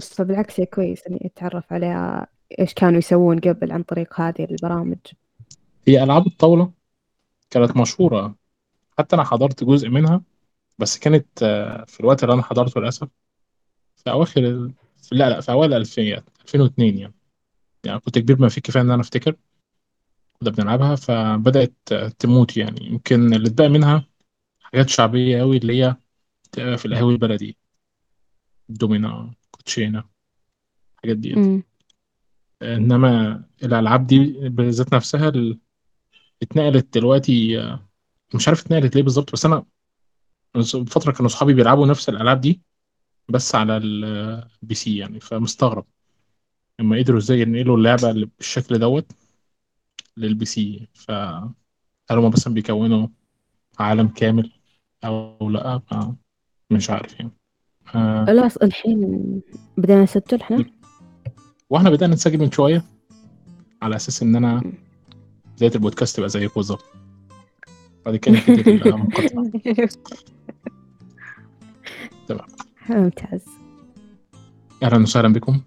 فبالعكس هي كويس إني أتعرف على إيش كانوا يسوون قبل عن طريق هذه البرامج. هي ألعاب الطاولة كانت مشهورة. حتى أنا حضرت جزء منها بس كانت آه، في الوقت اللي أنا حضرته للأسف في أواخر ال... لا لا في أوائل الألفينيات 2002 يعني. يعني كنت كبير ما فيه كفاية إن أنا أفتكر. كنا بنلعبها فبدأت آه، تموت يعني. يمكن اللي اتبقى منها حاجات شعبية أوي اللي هي تبقى في القهاوي البلدي. دومينا كوتشينا الحاجات دي. إنما الألعاب دي بالذات نفسها ال- اتنقلت دلوقتي مش عارف اتنقلت ليه بالظبط بس أنا من فترة كانوا اصحابي بيلعبوا نفس الألعاب دي بس على ال PC يعني فمستغرب. لما قدروا إزاي ينقلوا اللعبة اللي بالشكل دوت لل PC؟ فهل هم مثلا بيكونوا عالم كامل أو لأ؟ ف- مش عارف يعني. آه، لا الحين بدينا نسجل إحنا؟ وإحنا بدأنا نسجل من شوية على أساس إن أنا بداية البودكاست تبقى زيكم بالظبط بعد كده نبتدي تمام. ممتاز. أهلا وسهلا بكم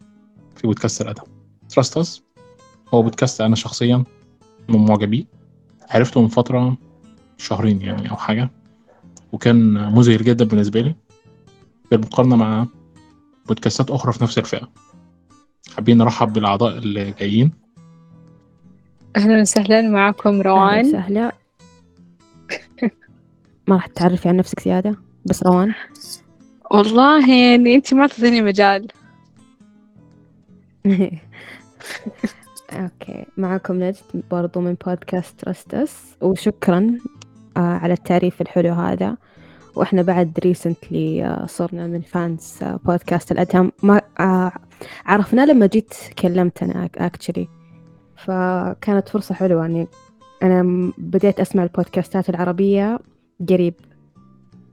في بودكاست الأدب. Trust Us هو بودكاست أنا شخصيا من معجبيه عرفته من فترة شهرين يعني أو حاجة. وكان مبهر جدا بالنسبة لي. بالمقارنة مع بودكاستات أخرى في نفس الفئة. حابين نرحب بالأعضاء اللي جايين. أهلا وسهلا معكم أهلا روان وسهلا. ما راح تعرفي عن نفسك زيادة بس روان. والله يعني أنت ما تعطيني مجال. okay معكم نجد برضو من podcast Trust Us وشكرا آه على التعريف الحلو هذا. وإحنا بعد recently آه صرنا من fans آه بودكاست الأدهم. ما آه عرفناه لما جيت كلمت أنا actually فكانت فرصة حلوة إني أنا بديت أسمع البودكاستات العربية قريب.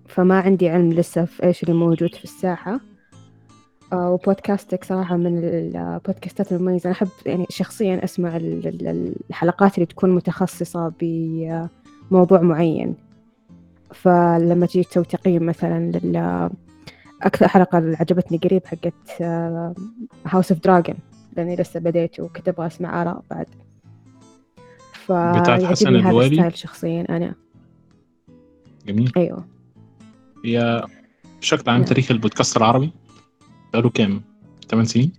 فما عندي علم لسه في إيش اللي موجود في الساحة. آه، وبودكاستك صراحة من البودكاستات المميزة. أنا أحب يعني شخصيا أسمع ال- ال- الحلقات اللي تكون متخصصة بموضوع معين. فلما تيجي تسوي تقييم مثلا لل أكثر حلقة اللي عجبتني قريب حقت House of the Dragon لأني لسه بديت وكنت أبغى أسمع آراء بعد. بتاعت حسن هذا؟ الستايل شخصيا أنا. جميل. أيوه. هي بشكل عام نعم. تاريخ البودكاست العربي؟ بقاله كام؟ 8 سنين؟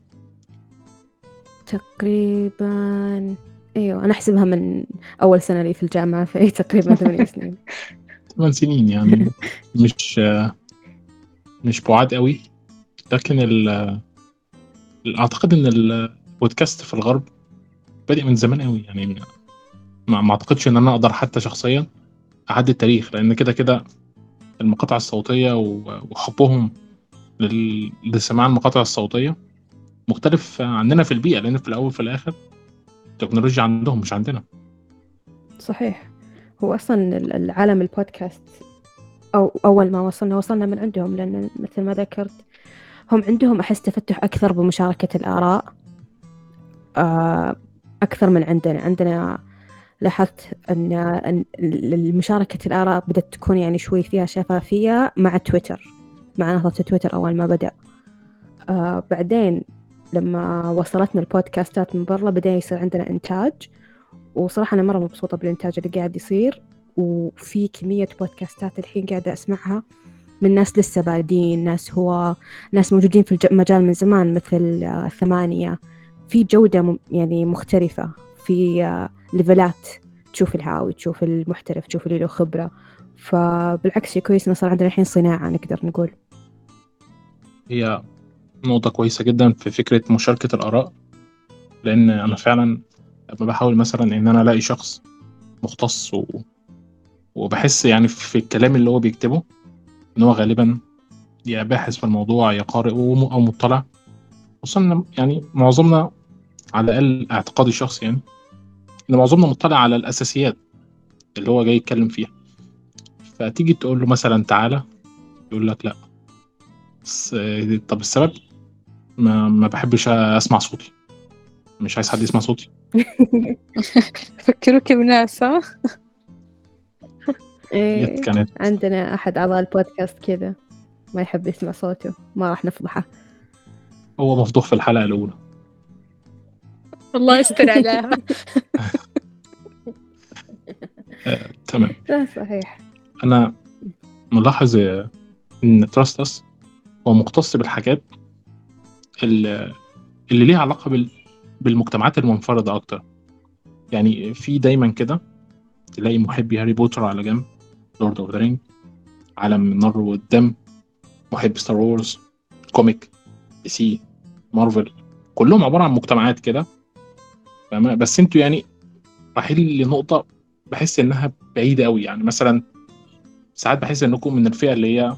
تقريبا أيوه أنا أحسبها من أول سنة لي في الجامعة فهي تقريبا ثمانية سنين. 8 سنين يعني. مش مش بعاد قوي. لكن ال أعتقد إن البودكاست في الغرب بادئ من زمان قوي يعني. ما ما أعتقدش إن أنا أقدر حتى شخصيا احدد التاريخ لأن كده كده المقاطع الصوتية وحبهم لسماع المقاطع الصوتية مختلف عننا في البيئة لأن في الأول وفي الآخر التكنولوجيا عندهم مش عندنا. صحيح. هو أصلا ال- العالم البودكاست أو أول ما وصلنا وصلنا من عندهم لأن مثل ما ذكرت هم عندهم أحس تفتح أكثر بمشاركة الآراء آه، أكثر من عندنا. عندنا لاحظت أن أن ال- مشاركة الآراء بدأت تكون يعني شوي فيها شفافية مع تويتر مع نهضة تويتر أول ما بدأ. آه بعدين لما وصلتنا البودكاستات من برا بدأ يصير عندنا إنتاج. وصراحة أنا مرة مبسوطة بالإنتاج اللي قاعد يصير وفي كمية بودكاستات الحين قاعدة أسمعها من ناس لسه بادين ناس هو ناس موجودين في المجال من زمان مثل آه، ثمانية. في جودة يعني مختلفة. في آه، ليفلات تشوف الهاوي تشوف المحترف تشوف اللي له خبرة. فبالعكس شيء كويس إنه صار عندنا الحين صناعة نقدر نقول. هي نقطة كويسة جدا في فكرة مشاركة الآراء لأن أنا فعلا لما بحاول مثلا إن أنا ألاقي شخص مختص و... وبحس يعني في الكلام اللي هو بيكتبه إن هو غالبا يا باحث في الموضوع يا قارئ أو مطلع. خصوصا يعني معظمنا على الأقل اعتقادي الشخصي يعني إن معظمنا مطلع على الأساسيات اللي هو جاي يتكلم فيها. فتيجي تقول له مثلا تعالى يقول لك لأ. بس طب السبب؟ ما, ما بحبش أسمع صوتي. مش عايز حد يسمع صوتي. فكروك بناس ها إيه عندنا أحد أعضاء البودكاست كذا. ما يحب يسمع صوته. ما راح نفضحه. هو مفضوح في الحلقة الأولى. الله يستر عليها. آه، تمام. لا صحيح. أنا ملاحظ إن تراستس هو مختص بالحاجات اللي, اللي ليها علاقة بال... بالمجتمعات المنفردة أكتر. يعني في دايما كده تلاقي محبي Harry Potter على جنب Lord of the Rings عالم النار والدم محب Star Wars comic DC Marvel كلهم عبارة عن مجتمعات كده. بس أنتوا يعني رايحين لنقطة بحس إنها بعيدة قوي يعني مثلا ساعات بحس إنكم من الفئة اللي هي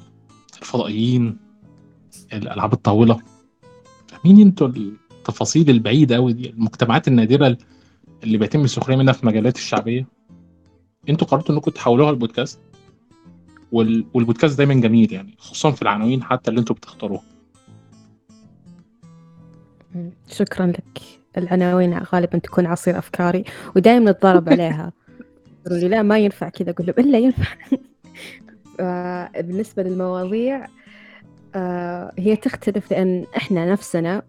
الفضائيين الألعاب الطاولة. فاهمين أنتوا التفاصيل البعيدة قوي دي المجتمعات النادرة اللي بيتم السخرية منها في مجالات الشعبية. أنتوا قررتوا إنكم تحولوها لبودكاست؟ وال... والبودكاست دايما جميل يعني خصوصا في العناوين حتى اللي أنتوا بتختاروها. شكرا لك. العناوين غالبا تكون عصير أفكاري ودائما نتضارب عليها. لي لا ما ينفع كذا. أقول لهم إلا ينفع. آه، بالنسبة للمواضيع آه، هي تختلف لأن إحنا نفسنا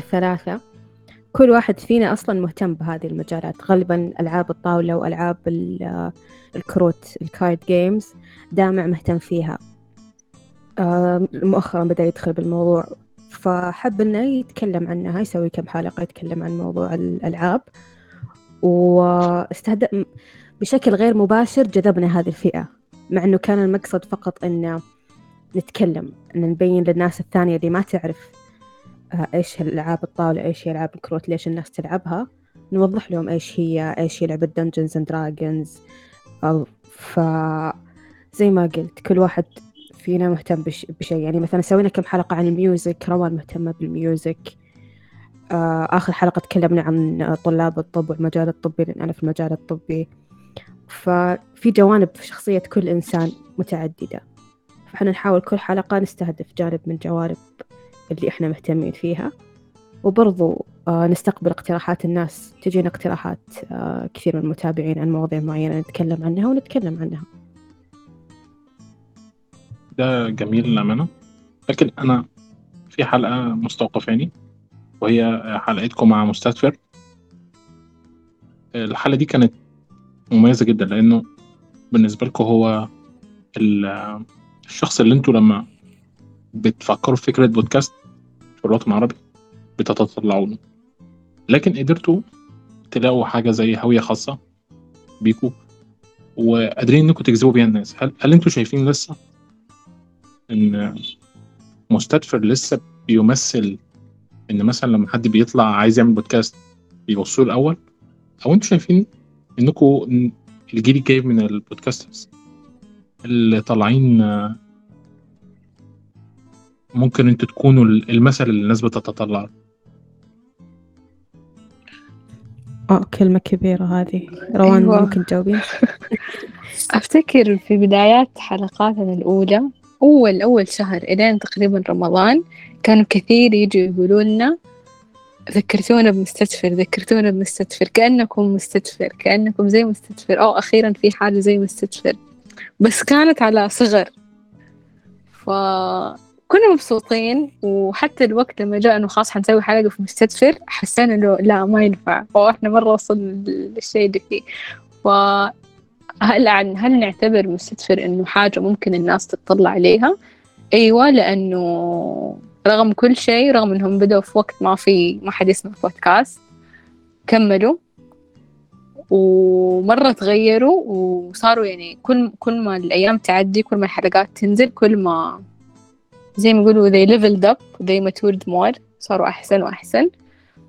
الثلاثة كل واحد فينا أصلا مهتم بهذه المجالات. غالبا ألعاب الطاولة وألعاب ال- الكروت ال card games دامع مهتم فيها. آه، مؤخرا بدأ يدخل بالموضوع. فحب إنه يتكلم عنها يسوي كم حلقة يتكلم عن موضوع الألعاب. واستهدف بشكل غير مباشر جذبنا هذه الفئة. مع إنه كان المقصد فقط إنه نتكلم إن نبين للناس الثانية اللي ما تعرف آه، إيش الألعاب الطاولة إيش هي ألعاب الكروت ليش الناس تلعبها؟ نوضح لهم إيش هي إيش هي لعبة Dungeons and Dragons ف زي ما قلت كل واحد فينا مهتم بش... بشيء. يعني مثلا سوينا كم حلقة عن ال music روان مهتمة بال music آه آخر حلقة تكلمنا عن طلاب الطب والمجال الطبي لأن أنا في المجال الطبي. ففي جوانب في شخصية كل إنسان متعددة. فإحنا نحاول كل حلقة نستهدف جانب من جوانب اللي إحنا مهتمين فيها. وبرضو آه نستقبل اقتراحات الناس. تجينا اقتراحات آه كثير من المتابعين عن مواضيع معينة نتكلم عنها ونتكلم عنها. ده جميل للأمانة. لكن أنا في حلقة مستوقفاني وهي حلقتكم مع مستدفر الحلقة دي كانت مميزة جدا لأنه بالنسبة لكم هو ال- الشخص اللي أنتوا لما بتفكروا في فكرة بودكاست في الوطن العربي بتتطلعوا له لكن قدرتوا تلاقوا حاجة زي هوية خاصة بيكوا وقادرين انكم تجذبوا بيها الناس. هل هل إنتوا شايفين لسه إن مستدفر لسه بيمثل إن مثلا لما حد بيطلع عايز يعمل بودكاست بيبصوا له الأول؟ أو إنتوا شايفين انكم الجيل الجاي من البودكاسترز اللي طالعين ممكن أنتوا تكونوا المثل اللي الناس بتتطلع. له آه كلمة كبيرة هذه. روان أيوة. ممكن تجاوبين؟ أفتكر في بدايات حلقاتنا الأولى أول أول شهر إلين تقريبا رمضان كانوا كثير يجوا يقولوا لنا ذكرتونا بمستدفر ذكرتونا بمستدفر كأنكم مستدفر كأنكم زي مستدفر. أو أخيرا في حاجة زي مستدفر. بس كانت على صغر. فكنا مبسوطين وحتى الوقت لما جاء إنه خلاص حنسوي حلقة في مستدفر حسينا إنه لا ما ينفع. وإحنا مرة وصلنا للشيء اللي فيه. ف هل عن هل نعتبر مستدفر إنه حاجة ممكن الناس تطلع عليها؟ أيوة لأنه رغم كل شيء رغم إنهم بدأوا في وقت ما في ما حد يسمع بودكاست كملوا. ومرة تغيروا وصاروا يعني كل كل ما الأيام تعدي كل ما الحلقات تنزل كل ما زي ما يقولوا they leveled up they matured more صاروا أحسن وأحسن.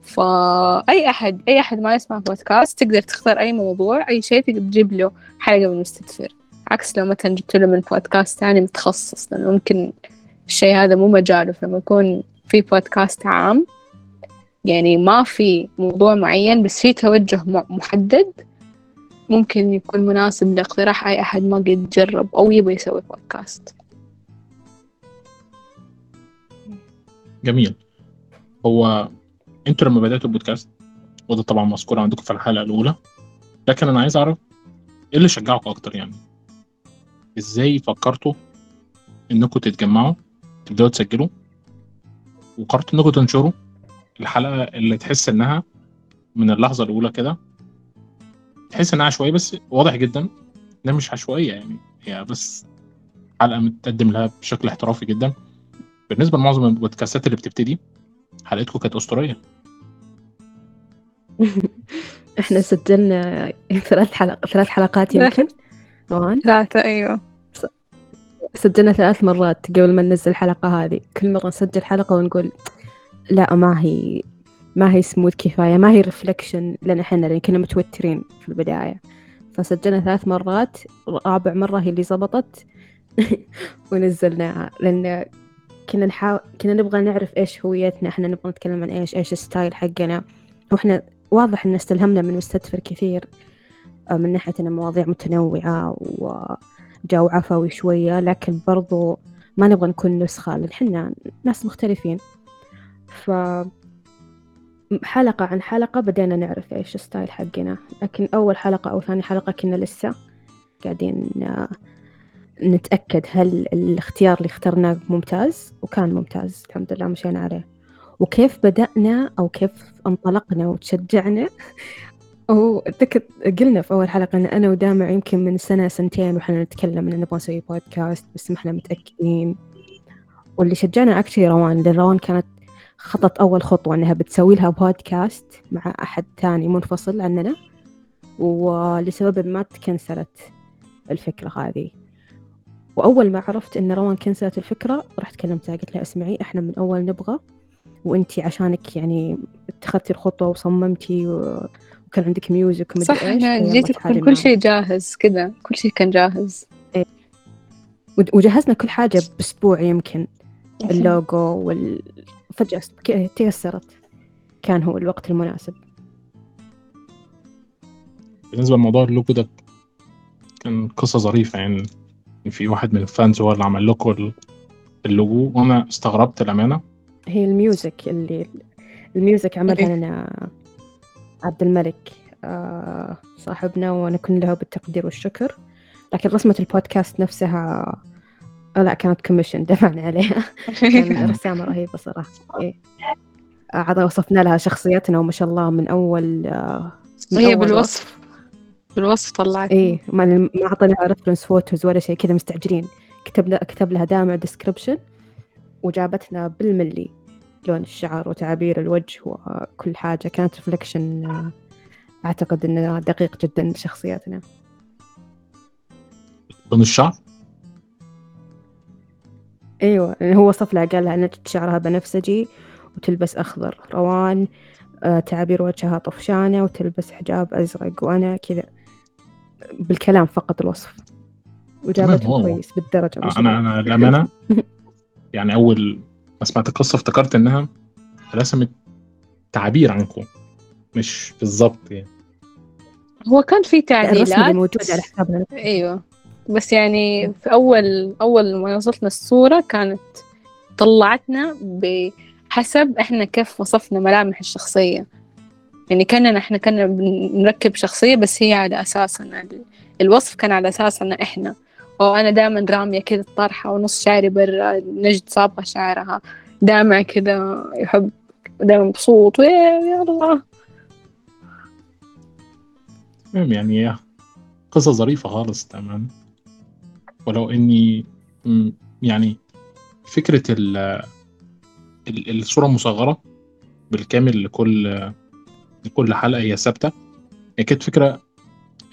فأي أحد أي أحد ما يسمع بودكاست تقدر تختار أي موضوع أي شيء تقدر تجيب له حلقة من مستدفر. عكس لو مثلا جبت له من بودكاست ثاني متخصص لأنه ممكن الشيء هذا مو مجاله. فلما يكون في بودكاست عام يعني ما في موضوع معين بس في توجه محدد ممكن يكون مناسب لاقتراح أي أحد ما قد جرب أو يبغى يسوي بودكاست جميل. هو أنتوا لما بدأتوا البودكاست وده طبعا مذكور عندكم في الحلقة الأولى لكن أنا عايز أعرف إيه اللي شجعكم أكتر يعني؟ إزاي فكرتوا إنكم تتجمعوا تبدأوا تسجلوا وقررت إنكم تنشروا الحلقة اللي تحس إنها من اللحظة الأولى كده؟ تحس إنها عشوائية بس واضح جدا إنها مش عشوائية يعني هي بس حلقة متقدم لها بشكل احترافي جدا. بالنسبة لمعظم البودكاستات اللي بتبتدي حلقتكم كانت أسطورية. إحنا سجلنا ثلاث حلق ثلاث حلقات يمكن. روان ثلاثة أيوة. سجلنا ثلاث مرات قبل ما ننزل الحلقة هذه. كل مرة نسجل حلقة ونقول لا ما هي ما هي سموث كفاية ما هي ريفلكشن لأن إحنا لأن كنا متوترين في البداية. فسجلنا ثلاث مرات رابع مرة هي اللي زبطت. ونزلناها لأن كنا نحاول كنا نبغى نعرف إيش هويتنا إحنا نبغى نتكلم عن إيش إيش الستايل حقنا. وإحنا واضح إن استلهمنا من مستدفر كثير آه، من ناحية إن مواضيع متنوعة وجو عفوي شوية لكن برضو ما نبغى نكون نسخة لأن إحنا ناس مختلفين. ف حلقة عن حلقة بدينا نعرف إيش الستايل حقنا. لكن أول حلقة أو ثاني حلقة كنا لسه قاعدين آه، نتأكد هل الاختيار اللي اخترناه ممتاز وكان ممتاز الحمد لله مشينا عليه. وكيف بدأنا أو كيف انطلقنا وتشجعنا. وذكر قلنا في أول حلقة إن أنا ودامع يمكن من سنة سنتين وإحنا نتكلم إن نبغى نسوي بودكاست بس ما إحنا متأكدين. واللي شجعنا أكشلي روان لأن روان كانت خطت أول خطوة إنها بتسوي لها بودكاست مع أحد تاني منفصل عننا ولسبب ما تكنسلت الفكرة هذه. وأول ما عرفت إن روان كنسلت الفكرة رحت كلمتها قلت لها اسمعي إحنا من أول نبغى وأنتي عشانك يعني اتخذتي الخطوة وصممتي وكان عندك ميوزك ومدري صح إحنا جيتك تعالي كل كل. شيء جاهز كذا كل شيء كان جاهز. ود- وجهزنا كل حاجة بأسبوع يمكن. اللوجو وال فجأة ك- تيسرت. كان هو الوقت المناسب. بالنسبة لموضوع اللوجو ده كان قصة ظريفة يعني. في واحد من ال fans هو اللي عمل لكم ال- اللوجو. وأنا استغربت الامانه هي ال music اللي ال music عملها إيه. لنا عبد الملك آه، صاحبنا وأنا كن له بالتقدير والشكر. لكن رسمة البودكاست نفسها آه، لا كانت commission دفعنا عليها. رسامة رهيبة صراحة. إيه. آه، عاد وصفنا لها شخصيتنا وما شاء الله من أول من هي أول بالوصف. بالوصف طلعت. إيه ما ما اعطيناها reference photos ولا شيء كذا مستعجلين. كتب لها كتب لها دامع description وجابتنا بالملي. لون الشعر وتعابير الوجه وكل حاجة. كانت reflection أعتقد إنه دقيق جدا لشخصياتنا. لون الشعر؟ أيوة يعني هو وصف لها قال لها نجد شعرها بنفسجي وتلبس أخضر روان آه، تعابير وجهها طفشانة وتلبس حجاب أزرق وأنا كذا. بالكلام فقط الوصف. وجابته كويس بالدرجة ما شاء أنا. أنا الامانه يعني أول ما سمعت القصة افتكرت إنها رسمت تعابير عنكم مش بالظبط يعني. هو كان في تعديلات موجودة على حسابنا. أيوه. بس يعني في اول أول ما وصلتنا الصورة كانت طلعتنا بحسب إحنا كيف وصفنا ملامح الشخصية. يعني كأننا إحنا كنا بنركب شخصية بس هي على ال- الوصف كان على أساس إن إحنا. أو أنا دائما رامية كذا الطرحة ونص شعري برا نجد صابغة شعرها. دامع كذا يحب دائما مبسوط يا الله. المهم يعني قصة ظريفة خالص تمام. ولو إني م، يعني فكرة ال ال- الصورة المصغرة بالكامل لكل لكل حلقة هي ثابتة. هي كانت فكرة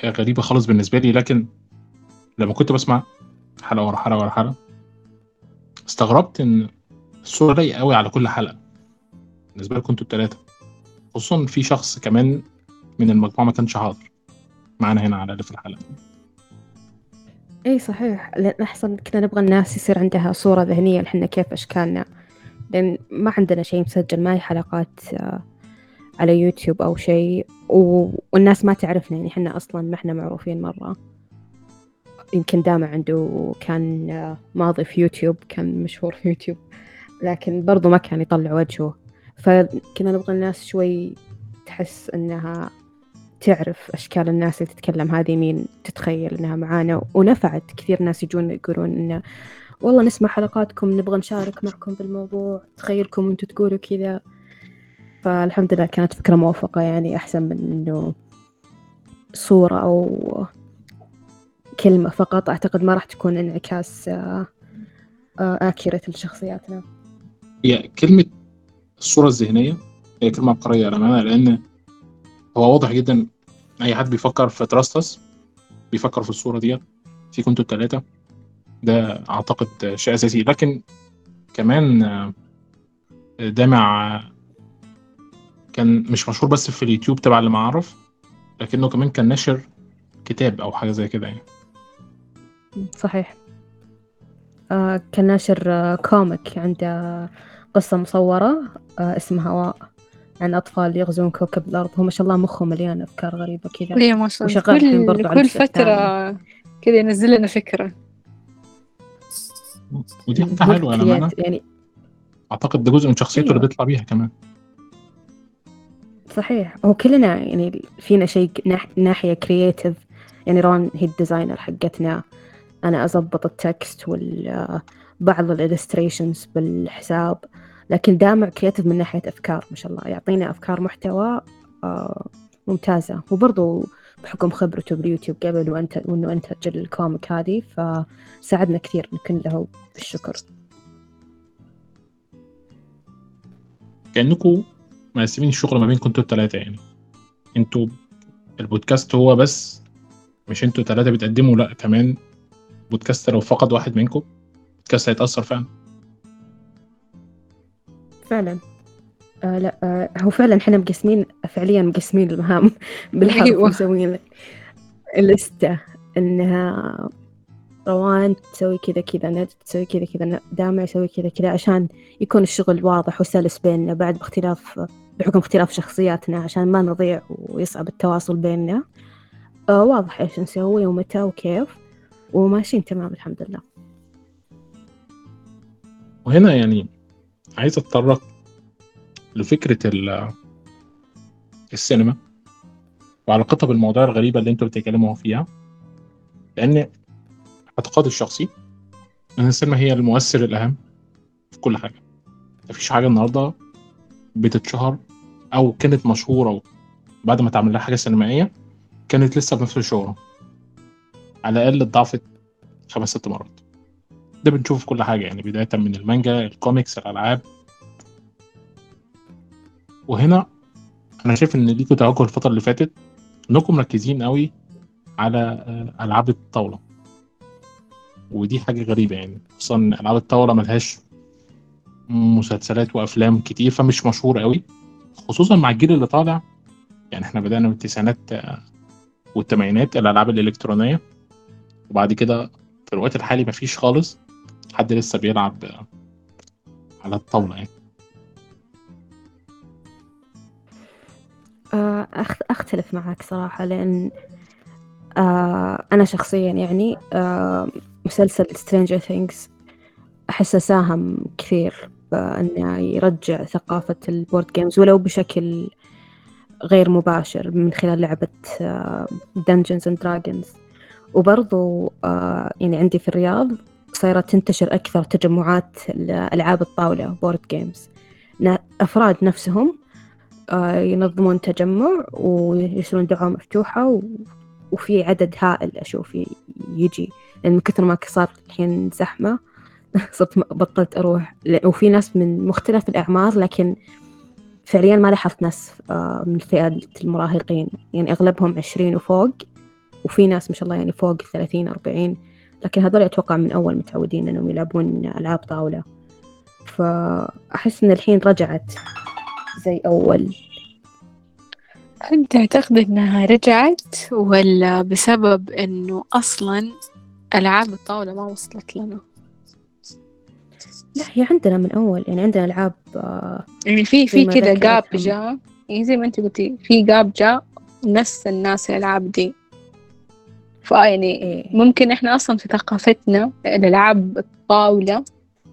غريبة خالص بالنسبة لي لكن لما كنت بسمع حلقة ورا حلقة ورا حلقة استغربت إن الصورة لايقة قوي على كل حلقة. بالنسبة لكم أنتوا التلاتة. خصوصا في شخص كمان من المجموعة ما كانش حاضر. معانا هنا على في الحلقة. اي صحيح. لأن أحسن كنا نبغى الناس يصير عندها صورة ذهنية لحنا كيف أشكالنا. لأن ما عندنا شيء مسجل ما هي حلقات آه، على يوتيوب أو شيء و... والناس ما تعرفنا يعني إحنا أصلا ما إحنا معروفين مرة. يمكن دامع عنده كان ماضي في يوتيوب كان مشهور في يوتيوب لكن برضو ما كان يطلع وجهه. فكنا نبغى الناس شوي تحس إنها تعرف أشكال الناس اللي تتكلم هذه مين تتخيل إنها معانا. ونفعت كثير ناس يجون يقولون إنه والله نسمع حلقاتكم نبغى نشارك معكم بالموضوع تخيلكم وأنتم تقولوا كذا. فالحمد لله كانت فكرة موفقة يعني أحسن من إنه صورة أو كلمة فقط. أعتقد ما راح تكون انعكاس آكيرت لشخصياتنا. هي كلمة الصورة الذهنية هي كلمة عبقرية للأمانة لأن هو واضح جدا أي حد بيفكر في تراستس بيفكر في الصورة ديت في كنتوا التلاتة. ده أعتقد شيء أساسي. لكن كمان ده مع كان مش مشهور بس في اليوتيوب تبع اللي ما أعرف لكنه كمان كان ناشر كتاب أو حاجة زي كده يعني. صحيح. آه كان ناشر آه كوميك عنده قصة مصورة آه اسمها هواء عن أطفال يغزون كوكب الأرض. هو ما شاء الله مخه مليان أفكار غريبة كذا. إيه ما شاء الله. وشغال الحين برضو كل, على كل فترة كذا ينزل لنا فكرة. ودي حاجة حلوة للأمانة يعني أعتقد ده جزء من شخصيته اللي أيوة. بيطلع بيها كمان. صحيح. هو كلنا يعني فينا شيء ناح- ناحية creative يعني رون هي ال designer حقتنا. أنا أضبط ال text وال بعض ال illustrations بالحساب. لكن دامع creative من ناحية أفكار ما شاء الله. يعطينا أفكار محتوى آه، ممتازة. وبرضو بحكم خبرته باليوتيوب قبل وأنت وإنه أنتج ال comic هذه فساعدنا كثير نكن له بالشكر. كأنكم مقسمين الشغل ما بين كنتوا التلاتة يعني. أنتوا البودكاست هو بس مش أنتوا تلاتة بتقدموا لا كمان بودكاست لو فقد واحد منكم البودكاست هيتأثر فعلا. فعلا. آه لا آه هو فعلا إحنا مقسمين فعليا مقسمين المهام بالحرف أيوة. مسوين لستة إنها روان تسوي كذا كذا ند تسوي كذا كذا دامع يسوي كذا كذا عشان يكون الشغل واضح وسلس بيننا بعد باختلاف بحكم اختلاف شخصياتنا عشان ما نضيع ويصعب التواصل بيننا. آه واضح إيش نسوي ومتى وكيف. وماشيين تمام الحمد لله. وهنا يعني عايز أتطرق لفكرة ال- السينما وعلاقتها بالمواضيع الغريبة اللي أنتوا بتتكلموا فيها. لأن اعتقادي الشخصي إن السينما هي المؤثر الأهم في كل حاجة. مفيش حاجة النهاردة بتتشهر أو كانت مشهورة بعد ما تعمل لها حاجة سينمائية كانت لسه بنفس الشهرة. على الأقل اتضاعفت خمس ست مرات. ده بنشوفه في كل حاجة يعني بداية من المانجا الكوميكس الألعاب. وهنا أنا شايف إن ليكوا توجه الفترة اللي فاتت إنكم مركزين قوي على آه، ألعاب الطاولة. ودي حاجة غريبة يعني خصوصا إن ألعاب الطاولة ملهاش مسلسلات وأفلام كتير فمش مشهورة قوي خصوصا مع الجيل اللي طالع يعني إحنا بدأنا من التسعينات آه، والثمانينات الألعاب الإلكترونية. وبعد كده في الوقت الحالي مفيش خالص حد لسه بيلعب آه، على الطاولة يعني. آه، أخ- أختلف معك صراحة لأن أنا شخصيا يعني مسلسل Stranger Things أحسه ساهم كثير. بأنه يرجع ثقافة ال board games ولو بشكل غير مباشر من خلال لعبة آه، Dungeons and Dragons وبرضو آه، يعني عندي في الرياض صايرة تنتشر أكثر تجمعات ألعاب الطاولة board games أفراد نفسهم آه، ينظمون تجمع ويرسلون دعوة مفتوحة. وفي عدد هائل أشوف يجي لأن من كثر ما صار الحين زحمة صرت بطلت أروح. وفي ناس من مختلف الأعمار لكن فعليا ما لاحظت ناس آه، من فئة المراهقين. يعني أغلبهم عشرين وفوق وفي ناس ما شاء الله يعني فوق ثلاثين أربعين. لكن هذول أتوقع من أول متعودين إنهم يلعبون ألعاب طاولة. فأحس إن الحين رجعت زي أول. هل تعتقد إنها رجعت ولا بسبب إنه أصلا ألعاب الطاولة ما وصلت لنا؟ لا هي عندنا من أول يعني عندنا ألعاب آه، يعني في في كذا جاب. جاء. يعني زي ما أنت قلتي في جاب جاء نفس الناس الألعاب دي. فيعني إيه. ممكن إحنا أصلا في ثقافتنا الألعاب الطاولة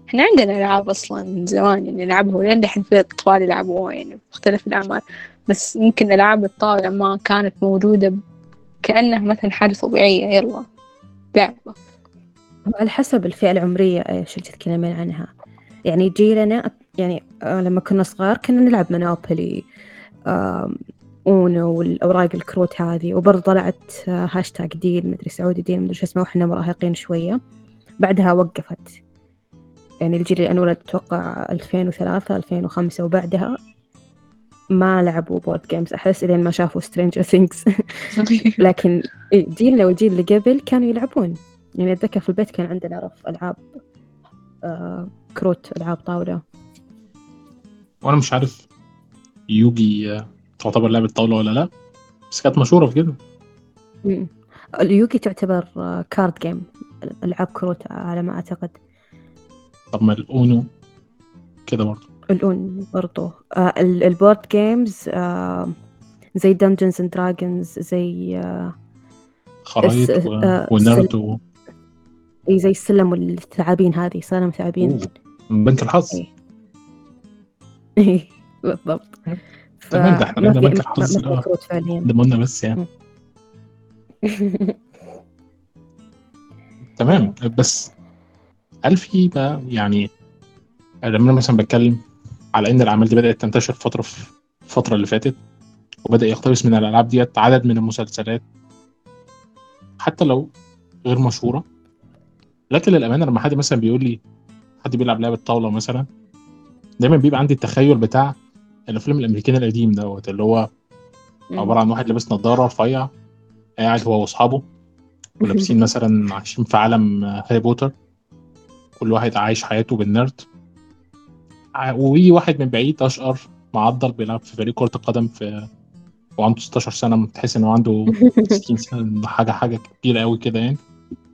إحنا عندنا ألعاب أصلا من زمان يعني نلعبها ولين دحين في أطفال يلعبوها يعني في مختلف الأعمار. بس يمكن ألعاب الطاولة ما كانت موجودة ب- كأنها مثلا حاجة طبيعية يلا لعبة. على حسب الفئة العمرية إيش اللي تتكلمين عنها. يعني جيلنا يعني آه، لما كنا صغار كنا نلعب مونوبولي أونو والأوراق الكروت هذه. وبرضه طلعت آه، هاشتاج Deal مدري سعودي Deal مدري شو اسمه وإحنا مراهقين شوية. بعدها وقفت. يعني الجيل اللي أنا ولدت أتوقع 2003 2005 وبعدها ما لعبوا board games أحس إلين ما شافوا Stranger Things لكن جيلنا والجيل اللي قبل كانوا يلعبون. يعني أتذكر في البيت كان عندنا رف ألعاب آه كروت ألعاب طاولة. وأنا مش عارف يوجي آه، تعتبر لعبة طاولة ولا لا بس كانت مشهورة في كده. مم. اليوجي تعتبر آه card game ألعاب كروت على ما أعتقد. طب ما الأونو كده برضه. الأونو برضو آه ال- ال board games آه زي Dungeons and Dragons زي آه خرايط الس- إي زي السلم والثعابين هذه سلم ثعابين. بنك الحظ. إيه، بالضبط. تمام، ده في بنك الحظ، آه. فعليا. بس يعني. تمام بس هل في بقى يعني لما أنا مثلا بتكلم على إن الأعمال دي بدأت تنتشر فترة في الفترة اللي فاتت وبدأ يقتبس من الألعاب ديت عدد من المسلسلات حتى لو غير مشهورة لكن للأمانة لما حد مثلا بيقول لي حد بيلعب لعبة طاولة مثلا دايما بيبقى عندي التخيل بتاع الأفلام الامريكاني القديم دوت اللي هو عبارة عن واحد لابس نظارة رفيع قاعد هو وأصحابه ولابسين مثلا عايشين في عالم هاري بوتر كل واحد عايش حياته بالنرد. ويجي واحد من بعيد أشقر معضل بيلعب في فريق كرة القدم في وعنده 16 سنة تحس انه عنده 60 سنة حاجة حاجة كبيرة قوي كده يعني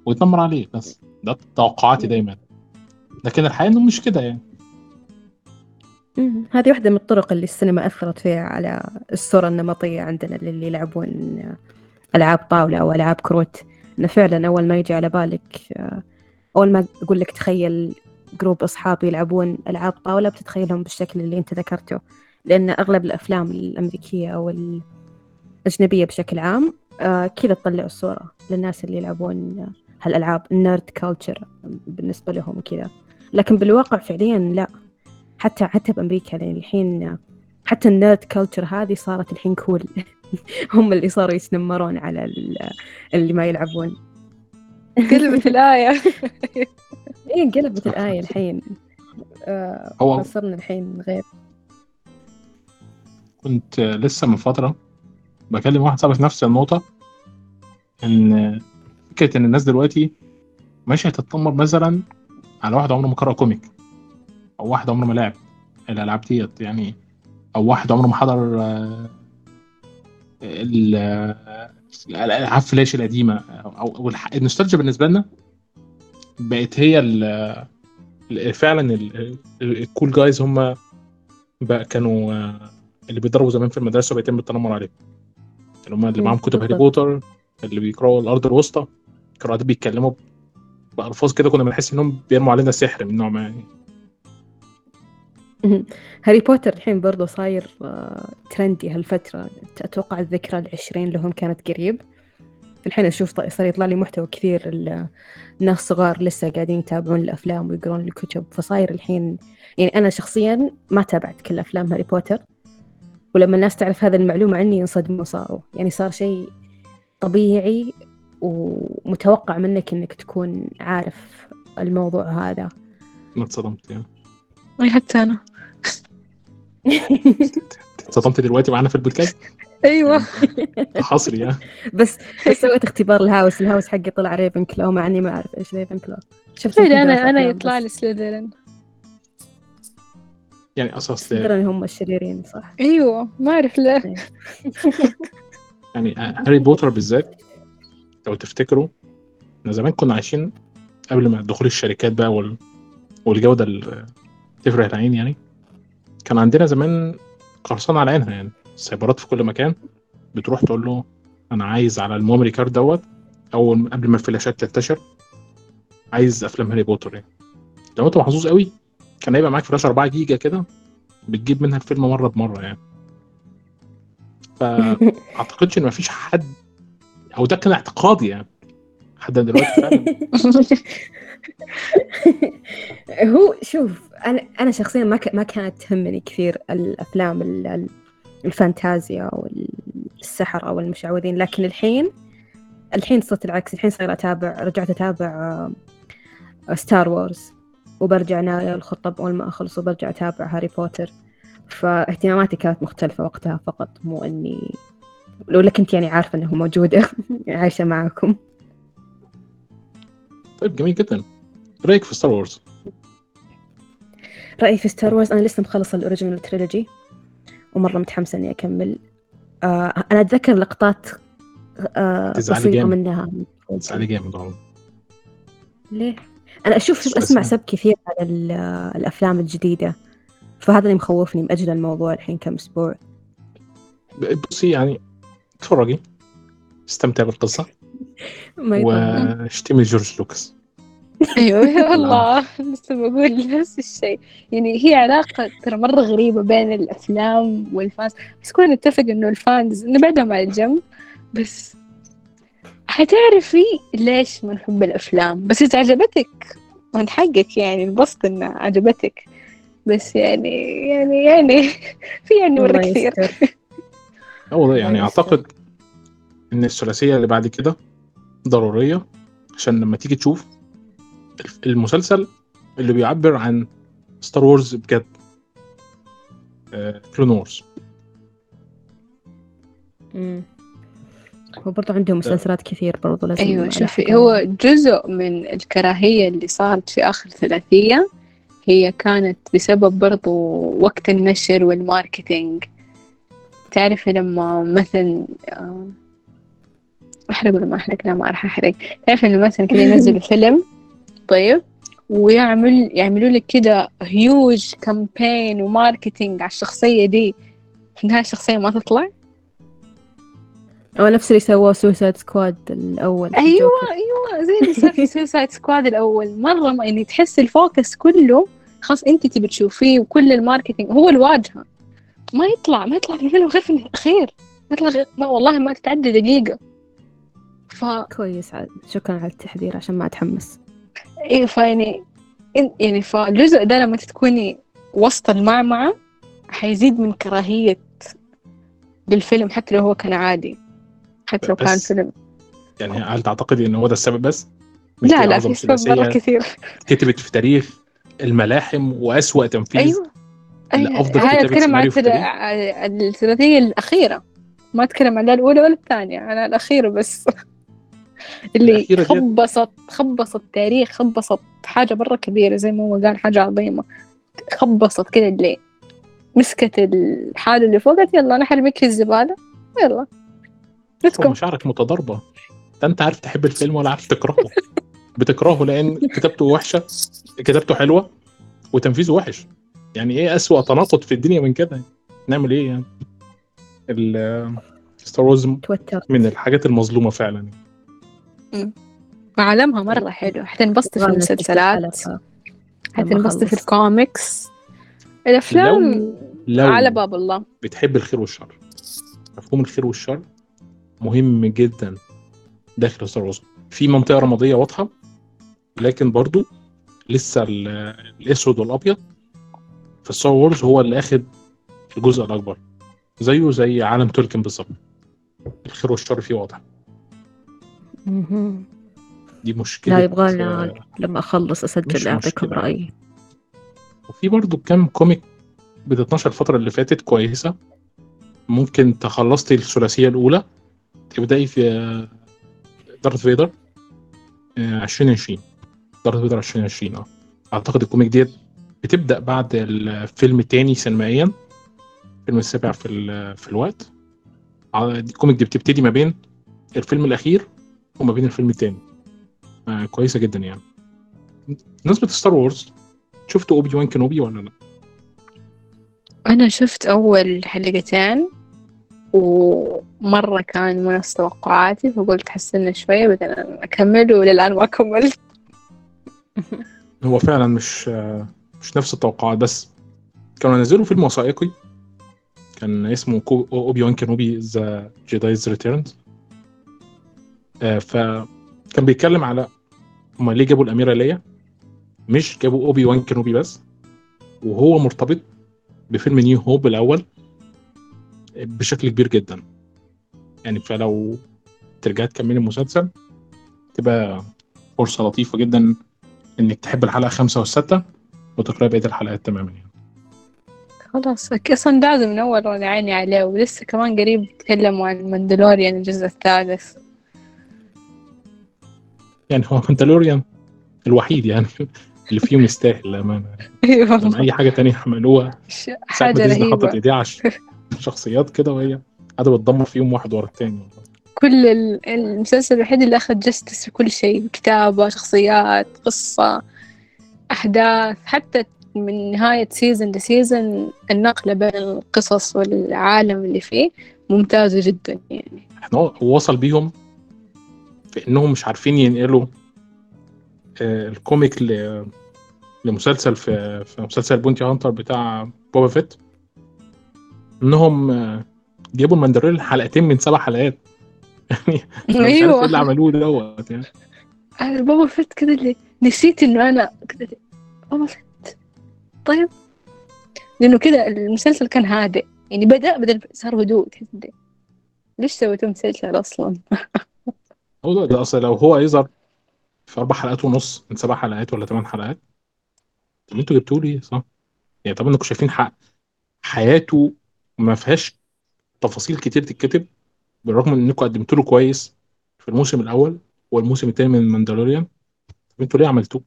ويتنمر عليه بس. ده توقعاتي دايما. لكن الحقيقة إنه مش كده يعني. هذه واحدة من الطرق اللي السينما أثرت فيها على الصورة النمطية عندنا للي يلعبون ألعاب طاولة أو ألعاب كروت. إنه فعلا أول ما يجي على بالك آه، أول ما أقول لك تخيل group أصحاب يلعبون ألعاب طاولة بتتخيلهم بالشكل اللي أنت ذكرته. لأن أغلب الأفلام الأمريكية أو الأجنبية بشكل عام آه، كذا تطلع الصورة للناس اللي يلعبون هالألعاب ال nerd culture بالنسبة لهم كذا لكن بالواقع فعليا لا. حتى حتى بأمريكا لأن الحين حتى ال nerd culture هذه صارت الحين cool هم اللي صاروا يتنمرون على ال- اللي ما يلعبون. قلبت الآية. إيه انقلبت الآية الحين. آه هو صرنا الحين غير. كنت لسه من فترة بكلم واحد صاحبي في نفس النقطة إن فكرة إن الناس دلوقتي ماشية تتنمر مثلا على واحد عمره ما قرأ كوميك أو واحد عمره ما لعب الألعاب ديت يعني أو واحد عمره ما حضر آه، آه، الألعاب فلاش أو الح- النوستالجيا بالنسبة لنا بقت هي ال- ال- فعلا ال- ال- ال cool guys هم بقى كانوا آه، اللي بيضربوا زمان في المدرسة وبيتم التنمر عليهم اللي هم اللي معاهم كتب هاري. بوتر اللي بيقرأوا الأرض الوسطى كانوا قاعدين بيتكلموا بألفاظ كده كنا بنحس إنهم بيرموا علينا سحر من نوع ما يعني. هاري بوتر الحين برضو صاير آه trendy هالفترة. أتوقع الذكرى العشرين لهم كانت قريب. الحين أشوف صار يطلع لي محتوى كثير ال- الناس صغار لسه قاعدين يتابعون الأفلام ويقرون الكتب. فصاير الحين يعني أنا شخصيا ما تابعت كل أفلام هاري بوتر. ولما الناس تعرف هذا المعلومة عني ينصدموا صاروا. يعني صار شيء طبيعي ومتوقع منك إنك تكون عارف الموضوع هذا. أنا اتصدمت يعني أي حتى أنا. اتصدمت دلوقتي معانا في البودكاست؟ أيوة. حصري يعني بس سويت اختبار ال house؟ ال house حقي طلع Ravenclaw مع إني ما أعرف إيش Ravenclaw شفت أنا أفلام يطلع لي Slytherin يعني أساس تدري هم الشريرين صح. أيوة ما أعرف ليه يعني هاري بوتر بالذات لو تفتكروا إحنا زمان كنا عايشين قبل ما دخول الشركات بقى وال... والجودة اللي تفرح العين يعني. كان عندنا زمان قرصنة على عينها يعني. السايبرات في كل مكان بتروح تقول له أنا عايز على ال memory card دوت أول قبل ما الفلاشات تنتشر عايز أفلام هاري بوتر يعني. لو أنت محظوظ قوي كان هيبقى معاك فلاش 4 جيجا كده بتجيب منها الفيلم مرة بمرة يعني. فأعتقدش إن مفيش حد أو ده كان اعتقادي يعني. لحد دلوقتي هو شوف أنا أنا شخصيا ما. ما كانت تهمني كثير الأفلام ال- ال- الفانتازيا أو السحر أو المشعوذين لكن الحين الحين صرت العكس. الحين صاير أتابع رجعت أتابع Star Wars وبرجع ناوية الخطة أول ما أخلص وبرجع أتابع هاري بوتر فاهتماماتي كانت مختلفة وقتها فقط مو إني لولا كنت يعني عارفة إنه موجودة عايشة معاكم. طيب جميل جدا. رأيك في ستار وورز رأيي في ستار وورز أنا لسه مخلصة ال original trilogy ومرة متحمسة إني أكمل. آه أنا أتذكر لقطات آه تزعلي بسيطة. منها. تسألي جامد والله. ليه؟ أنا أشوف أسمع سب كثير على ال- الأفلام الجديدة. فهذا اللي مخوفني مأجل الموضوع الحين كم أسبوع. بصي يعني اتفرجي استمتع يضر. واشتمي جورج لوكاس أيوه والله لسه بقول نفس الشيء. يعني هي علاقة ترى مرة غريبة بين الأفلام والفانز. بس كلنا نتفق إنه الفانز نبعدهم على الجنب. بس حتعرفي ليش ما نحب الأفلام؟ بس إذا عجبتك من حقك يعني البسط إنها عجبتك. بس يعني يعني يعني في يعني مرة الله كثير. يستر. هو يعني. أعتقد إن الثلاثية اللي بعد كده ضرورية عشان لما تيجي تشوف المسلسل اللي بيعبر عن Star Wars بجد Clone Wars. هو برضو عندهم مسلسلات كثير برضو لازم أيوة شوفي. هو جزء من الكراهية اللي صارت في آخر ثلاثية هي كانت بسبب برضو وقت النشر وال marketing تعرفي لما مثلا آه، أحرق ولا ما أحرق لا ما راح أحرق. تعرفي إنه مثلا كذا ينزلوا فيلم طيب ويعمل يعملوا لك كده huge campaign و marketing على الشخصية دي. في النهاية الشخصية ما تطلع؟ هو نفس اللي سووه Suicide Squad الأول الجوكر. أيوه زي اللي صار في Suicide Squad الأول. مرة ما يعني تحس ال focus كله خلاص أنت تبي تشوفيه وكل ال marketing هو الواجهة. ما يطلع ما يطلع في الفيلم غير في الأخير. ما يطلع غير ما والله ما تتعدى دقيقة. ف كويس عاد. شكرا على التحذير عشان ما أتحمس. إيه فيعني إن- يعني فالجزء ده لما تكوني وسط المعمعة حيزيد من كراهية للفيلم حتى لو هو كان عادي. حتى لو كان فيلم. يعني هل تعتقدي ان هو ده السبب بس؟ لا لا في سبب كثير. كتبت في تاريخ الملاحم وأسوأ تنفيذ أيوه. لأفضل هاي كتابة أتكلم عن سيناريو في الثلا- التاريخ. عن الثلاثية الأخيرة. ما أتكلم عن لا الأولى ولا الثانية أنا الأخيرة بس. اللي خبصت خبصت تاريخ خبصت حاجة مرة كبيرة زي ما هو قال حاجة عظيمة. خبصت كده اللي مسكت الحاجة اللي فوقت. يلا أنا حرميك في الزبالة. يلا. ليتس مشاعرك متضاربة. ده أنت عارف تحب الفيلم ولا عارف تكرهه. بتكرهه لأن كتابته وحشة كتابته حلوة وتنفيذه وحش. يعني إيه أسوأ تناقض في الدنيا من كده؟ نعمل إيه يعني؟ ستار وورز من الحاجات المظلومة فعلا. وعالمها مرة حلو. حتنبسطي في المسلسلات. حتنبسطي في الكوميكس الأفلام لو على باب الله. بتحب الخير والشر. مفهوم الخير والشر مهم جدا داخل Star Wars في منطقة رمادية واضحة لكن برضو لسه ال- الأسود والأبيض في Star Wars هو اللي أخد الجزء الأكبر. زيه زي عالم تولكن بالظبط. الخير والشر فيه واضح. دي مشكلة لا يبغالنا آه، لما أسجل أعطيكم مشكلة. رأيي. وفي برضو كام comic بتتنشر الفترة اللي فاتت كويسة. ممكن تخلصي الثلاثية الأولى. تبدأي في Darth Vader آه، 2020 Darth Vader 2020 آه. أعتقد ال comic ديت بتبدأ بعد الفيلم التاني سينمائيا الفيلم السابع في في الوقت. آه، ال comic دي بتبتدي ما بين الفيلم الأخير وما بين الفيلم التاني. آه، كويسة جدا يعني. بالنسبة ل Star Wars شفتوا Obi-Wan Kenobi ولا لأ؟ أنا شفت أول حلقتين ومرة كان مو توقعاتي فقلت حسنا شوية بعدين أكمل وللآن ما كملت. هو فعلا مش مش نفس التوقعات بس كانوا نزلوا فيلم وثائقي كان اسمه كو- Obi-Wan Kenobi: A Jedi's Return ف كان بيتكلم على هما ليه جابوا الأميرة ليا؟ مش جابوا Obi-Wan Kenobi بس وهو مرتبط بفيلم New Hope الأول بشكل كبير جدا. يعني فلو ترجع تكملي المسلسل تبقى فرصة لطيفة جدا إنك تحب الحلقة خمسة والستة وتقرأ بقية الحلقات تماما يعني. خلاص أصلا دازم من أول وأنا عيني عليه ولسه كمان قريب تكلموا عن Mandalorian الجزء الثالث. يعني هو Mandalorian الوحيد يعني اللي فيهم يستاهل للأمانة. والله أي حاجة تانية عملوها حاجة ديزني حطت ايديها على الشخصيات كده وهي قاعدة بتدمر فيهم واحد ورا التاني. كل ال- المسلسل الوحيد اللي أخذ justice في كل شيء كتابة شخصيات قصة. أحداث حتى من نهاية season ل season النقلة بين القصص والعالم اللي فيه ممتازة جدا يعني. إحنا هو وصل بيهم في إنهم مش عارفين ينقلوا آه، ال comic لمسلسل في في مسلسل bounty hunter بتاع Boba Fett. إنهم آه، جابوا ال Mandalorian حلقتين من سبع حلقات. يعني عارف إيه اللي عملوه دوت يعني. Boba Fett كذا اللي نسيت إنه أنا كذا Boba Fett طيب. لأنه كذا المسلسل كان هادئ. يعني بدأ بدل صار هدوء إنه ليش سويتوا مسلسل أصلا؟ هو ده, أصلا لو هو يظهر في أربع حلقات ونص من سبع حلقات ولا ثمان حلقات. طب أنتوا جبتوه ليه؟ صح؟ يعني طبعا أنكم شايفين حق حياته ما فيهاش تفاصيل كتير تتكتب بالرغم من إنكم قدمتوا له كويس في الموسم الأول والموسم الثاني من ماندالوريان طب أنتوا ليه عملتوه؟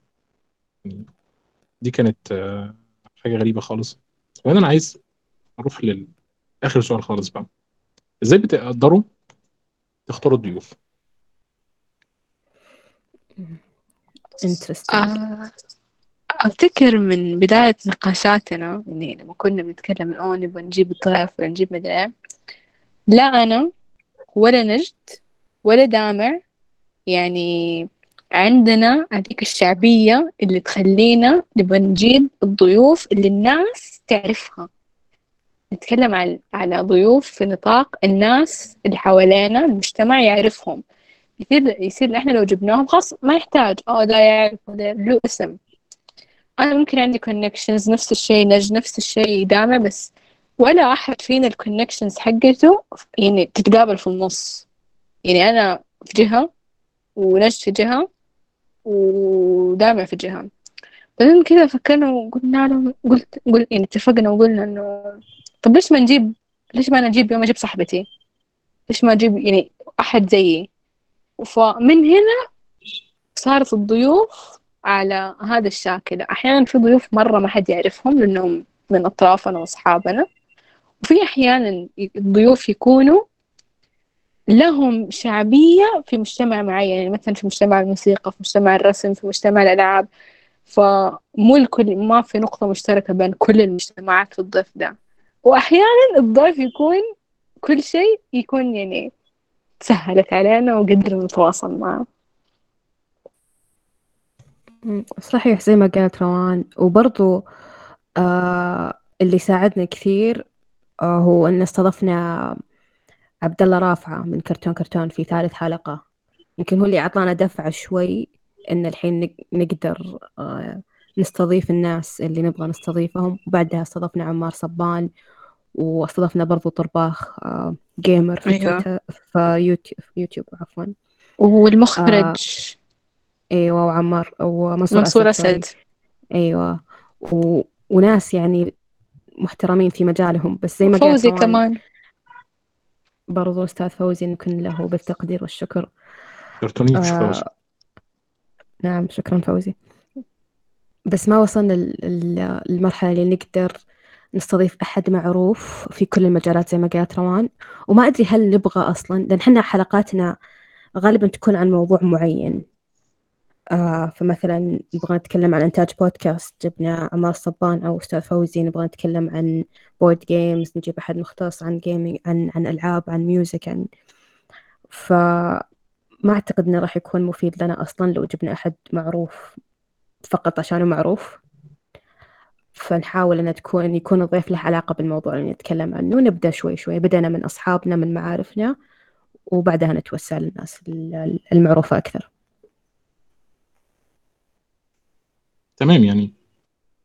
دي كانت آه، حاجة غريبة خالص. وهنا أنا عايز أروح لاخر سؤال خالص بقى. إزاي بتقدروا تختاروا الضيوف؟ آه، أفتكر من بداية نقاشاتنا يعني لما كنا بنتكلم أوه نبغى نجيب الضيف ولا نجيب مدري إيه لا أنا ولا نجد ولا دامع يعني عندنا هذيك الشعبية اللي تخلينا نبغى نجيب الضيوف اللي الناس تعرفها. نتكلم عن على ضيوف في نطاق الناس اللي حوالينا المجتمع يعرفهم. يصير يصير إحنا لو جبناهم خلاص ما يحتاج. آه ده يعرف له اسم. أنا ممكن عندي connections نفس الشيء نج نفس الشيء دامع بس ولا أحد فينا ال connections حقته يعني تتقابل في النص. يعني أنا في جهة ونجد في جهة ودامع في جهة بعدين كذا فكرنا وقلنا له قلت قلت يعني اتفقنا وقلنا إنه طب ليش ما نجيب ليش ما نجيب يوم أجيب صاحبتي؟ ليش ما أجيب يعني أحد زيي؟ فمن هنا صارت الضيوف على هذا الشاكل. أحيانا في ضيوف مرة ما حد يعرفهم لأنهم من أطرافنا وأصحابنا. وفي أحيانا الضيوف يكونوا لهم شعبية في مجتمع معين يعني مثلا في مجتمع الموسيقى في مجتمع الرسم في مجتمع الألعاب. فمو الكل ما في نقطة مشتركة بين كل المجتمعات في الضيف ده. وأحيانا الضيف يكون كل شيء يكون يعني سهلت علينا وقدرنا نتواصل معه. صحيح زي ما قالت روان. وبرضو آه اللي ساعدنا كثير آه هو أن استضفنا عبد الله رافعة من كرتون كرتون في ثالث حلقة. يمكن هو اللي أعطانا دفعة شوي إن الحين نق- نقدر آه نستضيف الناس اللي نبغى نستضيفهم. وبعدها استضفنا عمار صبان واستضفنا برضو طرباخ آه gamer في أيوة. في يوتيوب, في يوتيوب عفوا. والمخرج. أيوه وعمار ومنصور منصور اسد. أسد. أيوه. و... وناس يعني محترمين في مجالهم بس زي ما قالت فوزي كمان. برضو أستاذ فوزي نكن له بالتقدير والشكر. كرتوني مش فوز آه نعم شكرا فوزي. بس ما وصلنا المرحلة اللي نقدر نستضيف أحد معروف في كل المجالات زي ما قالت روان. وما أدري هل نبغى أصلا لأن حنا حلقاتنا غالبا تكون عن موضوع معين. آه فمثلا نبغى نتكلم عن إنتاج بودكاست جبنا عمار صبان أو أستاذ فوزي نبغى نتكلم عن board games نجيب أحد مختص عن gaming عن عن ألعاب عن music عن فما أعتقد إنه راح يكون مفيد لنا أصلا لو جبنا أحد معروف فقط عشانه معروف. فنحاول أن تكون يكون الضيف له علاقة بالموضوع اللي نتكلم عنه. نبدأ شوي شوي. بدأنا من أصحابنا من معارفنا وبعدها نتوسع للناس ال- المعروفة أكثر. تمام يعني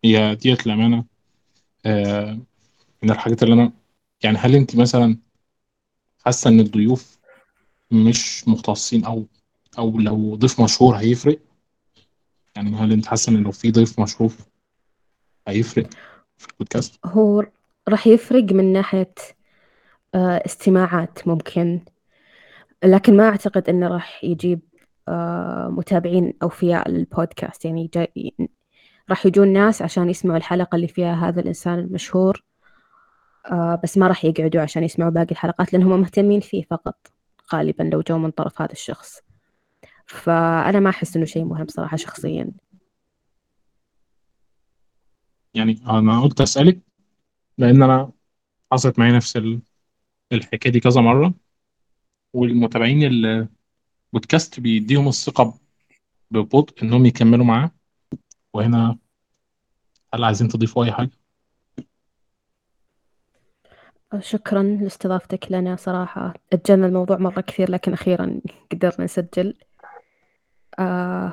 هي ديت الأمانة آه من الحاجات اللي أنا يعني هل أنت مثلا حاسة إن الضيوف مش مختصين أو أو لو ضيف مشهور هيفرق يعني هل أنت حاسة إن لو في ضيف مشهور هيفرق في البودكاست؟ هو راح يفرق من ناحية آه، استماعات ممكن لكن ما أعتقد إنه راح يجيب آه، متابعين أوفياء للبودكاست يعني راح يجون ناس عشان يسمعوا الحلقة اللي فيها هذا الإنسان المشهور. آه، بس ما راح يقعدوا عشان يسمعوا باقي الحلقات لأنهم مهتمين فيه فقط غالبا لو جو من طرف هذا الشخص. فأنا ما أحس إنه شيء مهم صراحة شخصيا. يعني أنا قلت أسألك لأن أنا حصلت معايا نفس ال- الحكاية دي كذا مرة والمتابعين البودكاست بيديهم الثقة ببطء إنهم يكملوا معاه. وهنا هل عايزين تضيفوا أي حاجة؟ شكرا لاستضافتك لنا صراحة. أجلنا الموضوع مرة كثير لكن أخيرا قدرنا نسجل. آه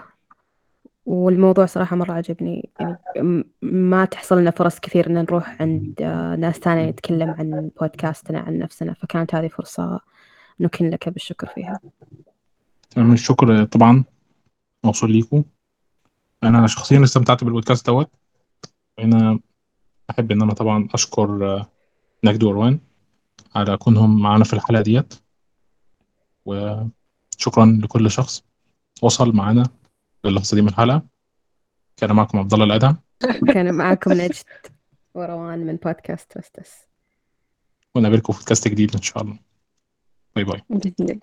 والموضوع صراحة مرة عجبني. يعني ما تحصل لنا فرص كثير إن نروح عند آه ناس ثانية نتكلم عن بودكاستنا عن نفسنا. فكانت هذه فرصة نكن لك بالشكر فيها. تمام الشكر طبعا. موصول ليكم أنا شخصيا استمتعت بالبودكاست دوت. وأنا أحب إن أنا طبعا أشكر آه، نجد وروان على كونهم معانا في الحلقة ديت. وشكرا لكل شخص وصل معانا للحظة دي من الحلقة. كان معكم عبد الله الأدهم. كان معاكم نجد وروان من بودكاست ترستس ونقابلكم في بودكاست جديد إن شاء الله. باي باي. الله.